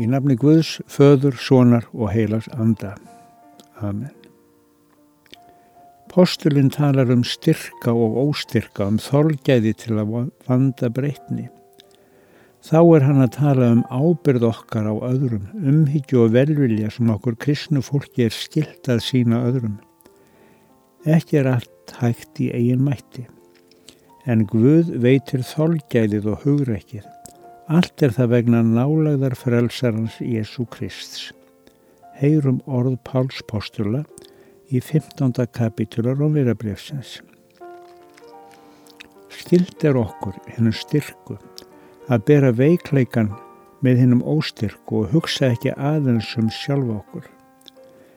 Í nafni Guðs, föður, sonar og heilags anda. Amen. Postulinn talar um styrka og óstyrka, um þolgæði til að vanda breytni. Þá er hann að tala um ábyrð okkar á öðrum, umhyggju og velvilja sem okkur kristnu fólki er skilt að sína öðrum. Ekki er allt hægt í eigin mætti, en Guð veitir þolgæðið og hugreikið. Allt er það vegna nálagðar frelsarans Jésu Krists. Heyrum orð Páls postula í 15. kapitula Rómvirabrefsins. Stilt er okkur hennum styrku að bera veikleikan með hennum óstyrku og hugsa ekki aðeins um sjálfa okkur.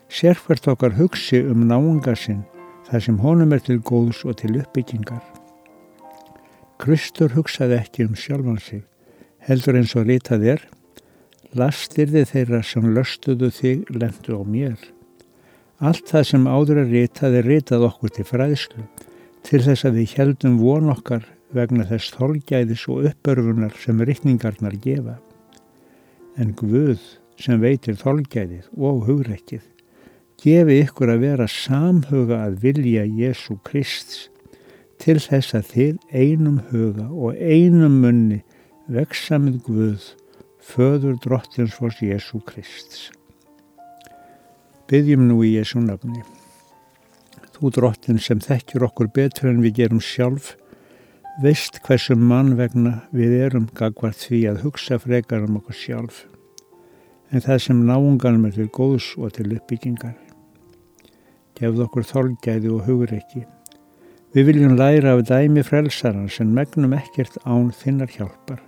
Sérfært okkar hugsi um náunga sinn þar sem honum er til góðs og til uppbyggingar. Kristur hugsaði ekki um sjálfan sig heldur eins og ritað er, lastirði þeirra sem löstuðu þig lendu á mér. Allt það sem áður er ritað er ritað okkur til fræðslu, til þess að við heldum von okkar vegna þess þolgæðis og uppörfunar sem rittningarnar gefa. En Guð sem veitir þolgæðið og hugrekkið, gefi ykkur að vera samhuga að vilja Jésu Krist til þess að þið einum huga og einum munni veksamið Guð, föður drottins fórs Jésu Krist. Byggjum nú í Jésu nafni. Þú drottin sem þekkjur okkur betur en við gerum sjálf, veist hversu mann vegna við erum gagvart því að hugsa frekar um okkur sjálf, en það sem náunganum er til góðs og til uppbyggingar. Gefð okkur þolgæði og hugur ekki. Við viljum læra af dæmi frelsaran sem megnum ekkert án þinnar hjálpar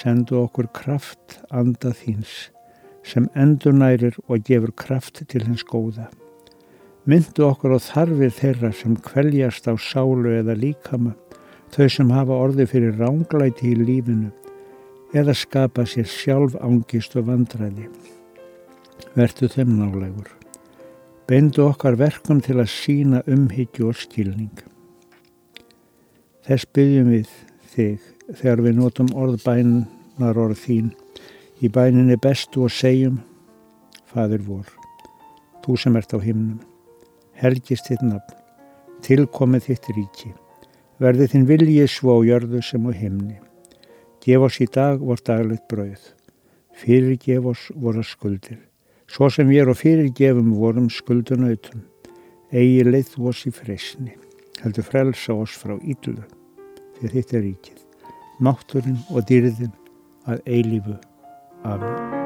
sendu okkur kraft anda þíns sem endur nærir og gefur kraft til hins góða. Myndu okkur á þarfir þeirra sem kveljast á sálu eða líkama, þau sem hafa orði fyrir ránglæti í lífinu eða skapa sér sjálf ángist og vandræði. Vertu þeim nálegur. Beindu okkar verkum til að sína umhyggju og skilning. Þess byggjum við þig þegar við notum orðbænar orð þín. Í bæninni bestu og segjum Fadur vor, þú sem ert á himnum, helgist þitt nafn, tilkomið þitt ríki, verði þinn viljið svo á jörðu sem á himni. Gef oss í dag vort daglegt brauð, fyrirgef oss voru skuldir, svo sem við erum fyrirgefum vorum skuldunautum, eigi leið þú oss í fresni, heldur frelsa oss frá ídlu, því þetta er ríkið mátturinn og dýrðin að eilífu. Amen.